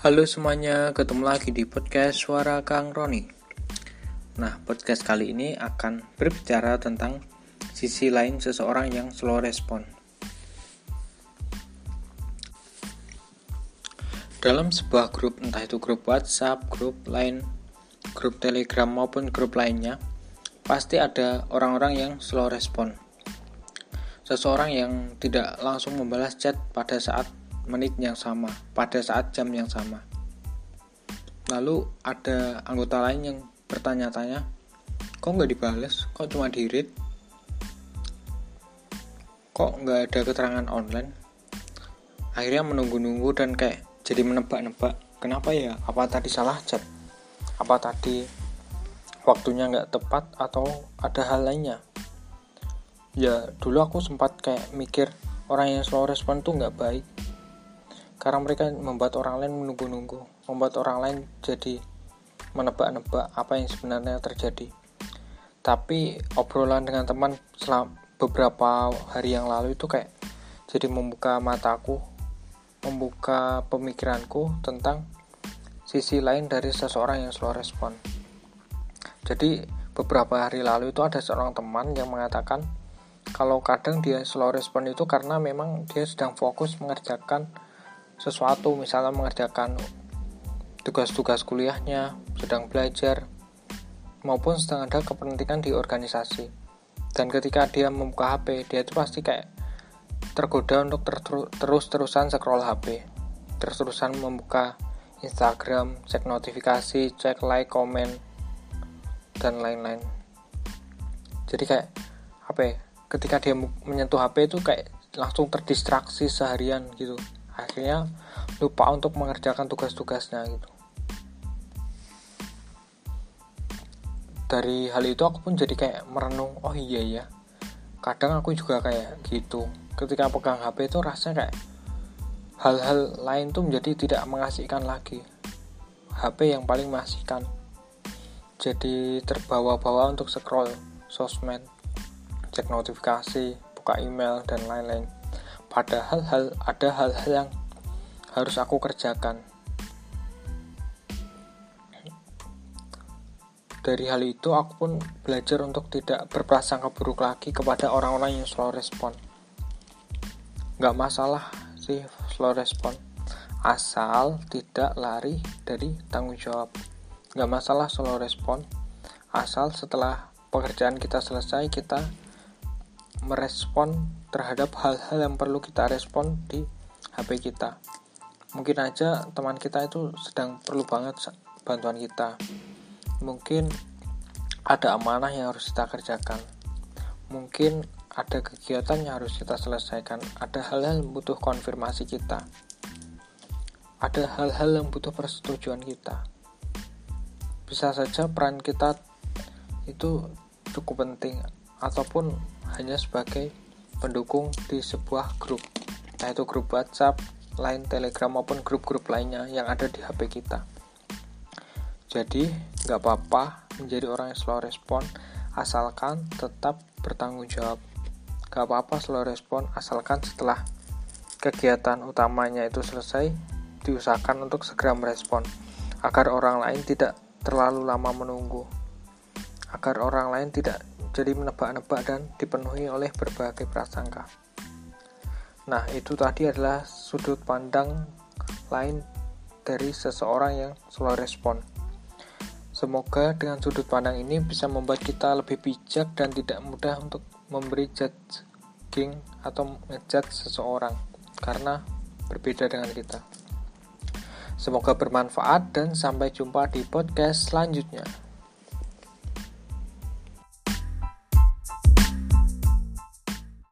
Halo semuanya, ketemu lagi di podcast Suara Kang Roni. Nah, podcast kali ini akan berbicara tentang sisi lain seseorang yang slow respon. Dalam sebuah grup, entah itu grup WhatsApp, grup lain, grup Telegram maupun grup lainnya, pasti ada orang-orang yang slow respon. Seseorang yang tidak langsung membalas chat pada saat menit yang sama pada saat jam yang sama. Lalu ada anggota lain yang bertanya-tanya, kok nggak dibales? Kok cuma di read? Kok nggak ada keterangan online? Akhirnya menunggu-nunggu dan kayak jadi menebak-nebak. Kenapa ya? Apa tadi salah chat? Apa tadi waktunya nggak tepat atau ada hal lainnya? Ya dulu aku sempat kayak mikir orang yang slow respon tuh nggak baik karena mereka membuat orang lain menunggu-nunggu, membuat orang lain jadi menebak-nebak apa yang sebenarnya terjadi. Tapi obrolan dengan teman selama beberapa hari yang lalu itu kayak jadi membuka mataku, membuka pemikiranku tentang sisi lain dari seseorang yang slow respon. Jadi beberapa hari lalu itu ada seorang teman yang mengatakan kalau kadang dia slow respon itu karena memang dia sedang fokus mengerjakan sesuatu misalnya mengerjakan tugas-tugas kuliahnya sedang belajar maupun sedang ada kepentingan di organisasi. Dan ketika dia membuka HP dia itu pasti kayak tergoda untuk ter terus-terusan scroll HP terus-terusan membuka Instagram cek notifikasi cek like komen dan lain-lain. Jadi kayak ya ketika dia menyentuh HP itu kayak langsung terdistraksi seharian gitu akhirnya lupa untuk mengerjakan tugas-tugasnya gitu. Dari hal itu aku pun jadi kayak merenung oh iya ya kadang aku juga kayak gitu. Ketika pegang HP itu rasanya kayak hal-hal lain tuh menjadi tidak mengasihkan lagi. HP yang paling mengasihkan. Jadi terbawa-bawa untuk scroll sosmed cek notifikasi buka email dan lain-lain Padahal hal ada hal-hal yang harus aku kerjakan. Dari hal itu aku pun belajar untuk tidak berprasangka buruk lagi kepada orang-orang yang slow respon. Gak masalah sih slow respon, asal tidak lari dari tanggung jawab. Gak masalah slow respon, asal setelah pekerjaan kita selesai kita merespon terhadap hal-hal yang perlu kita respon di HP kita. Mungkin aja teman kita itu sedang perlu banget bantuan kita. Mungkin ada amanah yang harus kita kerjakan. Mungkin ada kegiatan yang harus kita selesaikan. Ada hal-hal yang butuh konfirmasi kita. Ada hal-hal yang butuh persetujuan kita. Bisa saja peran kita itu cukup penting ataupun hanya sebagai pendukung di sebuah grup, yaitu grup WhatsApp, Line, Telegram maupun grup-grup lainnya yang ada di HP kita. Jadi, nggak apa-apa menjadi orang yang slow respon, asalkan tetap bertanggung jawab. Nggak apa-apa slow respon, asalkan setelah kegiatan utamanya itu selesai, diusahakan untuk segera merespon, agar orang lain tidak terlalu lama menunggu, agar orang lain tidak jadi menebak-nebak dan dipenuhi oleh berbagai prasangka. Nah, itu tadi adalah sudut pandang lain dari seseorang yang slow respon. Semoga dengan sudut pandang ini bisa membuat kita lebih bijak dan tidak mudah untuk memberi judging atau ngejat seseorang karena berbeda dengan kita. Semoga bermanfaat dan sampai jumpa di podcast selanjutnya.